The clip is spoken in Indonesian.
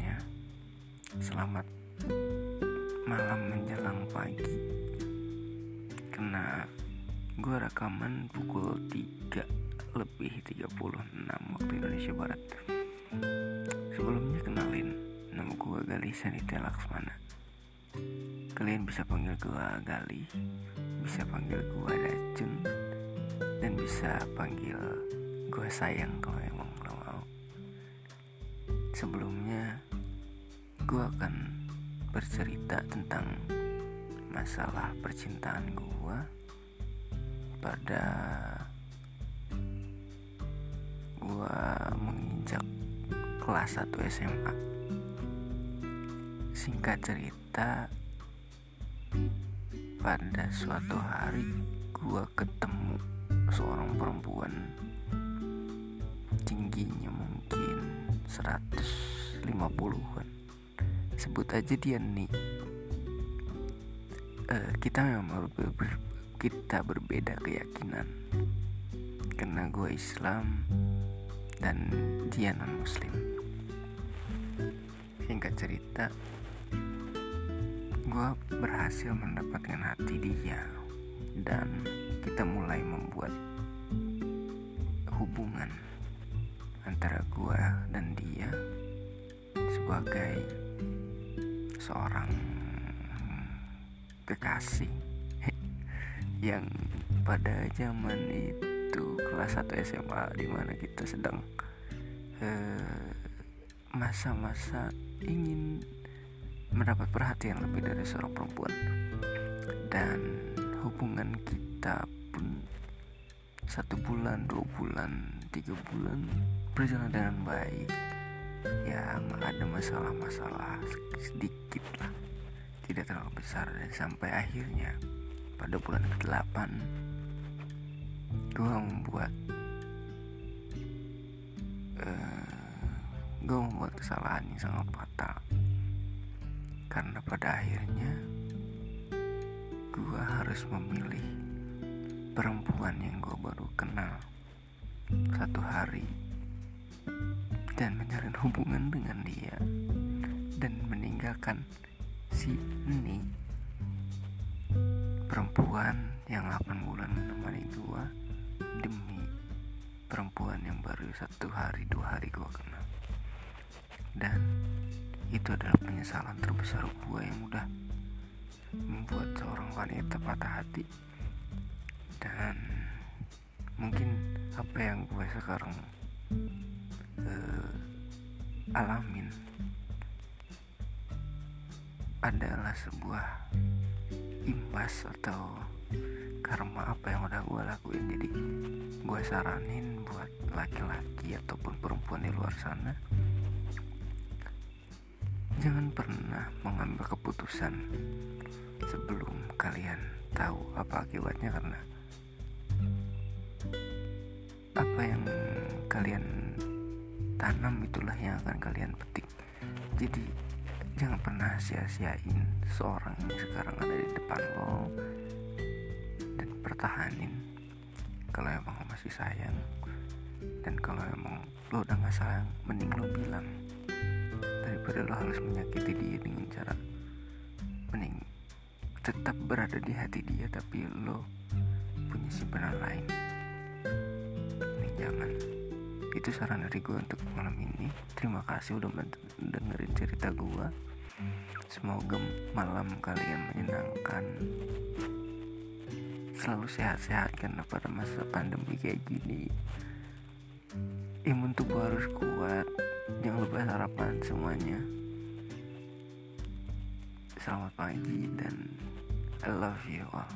semuanya Selamat malam menjelang pagi. Kena gue rekaman pukul 3 lebih 36 waktu Indonesia Barat. Sebelumnya kenalin Nama gue Gali telak Laksmana. Kalian bisa panggil gue Gali Bisa panggil gue Dacun Dan bisa panggil gue sayang kalau emang lo mau Sebelum Gue akan bercerita tentang masalah percintaan gue pada gue menginjak kelas 1 SMA singkat cerita pada suatu hari gue ketemu seorang perempuan tingginya mungkin 150-an sebut aja dia nih uh, kita memang ber, ber, kita berbeda keyakinan. Karena gue Islam dan dia non Muslim singkat cerita gue berhasil mendapatkan hati dia dan kita mulai membuat hubungan antara gue dan dia sebagai seorang kekasih yang pada zaman itu kelas 1 SMA di mana kita sedang eh, masa-masa uh, ingin mendapat perhatian lebih dari seorang perempuan. Dan hubungan kita pun satu bulan dua bulan tiga bulan berjalan dengan baik ya ada masalah-masalah sedikit lah. Tidak terlalu besar dan sampai akhirnya. Pada bulan ke-8 gue membuat uh, eh, gue membuat kesalahan yang sangat fatal. Karena pada akhirnya gue harus memilih perempuan yang gue baru kenal. Satu hari dan menjalin hubungan dengan dia dan meninggalkan si ini perempuan yang 8 bulan menemani gua demi perempuan yang baru satu hari dua hari gua kenal. Dan itu adalah penyesalan terbesar gua yang udah membuat seorang wanita patah hati. Dan mungkin apa yang gue sekarang uh, alamin adalah sebuah imbas atau karma apa yang udah gue lakuin. Jadi gue saranin buat laki-laki ataupun perempuan di luar sana jangan pernah mengambil keputusan sebelum kalian tahu apa akibatnya karena apa yang tanam itulah yang akan kalian petik. Jadi jangan pernah sia-siain seorang yang sekarang ada di depan lo dan pertahanin kalau emang lo masih sayang dan kalau emang lo udah gak sayang mending lo bilang. Daripada lo harus menyakiti dia dengan cara mending tetap berada di hati dia tapi lo punya simpanan lain. Ini jangan itu saran dari gue untuk malam ini. Terima kasih udah dengerin cerita gue Semoga malam kalian menyenangkan. Selalu sehat-sehat karena pada masa pandemi kayak gini. Imun tubuh harus kuat. Jangan lupa sarapan semuanya. Selamat pagi dan I love you all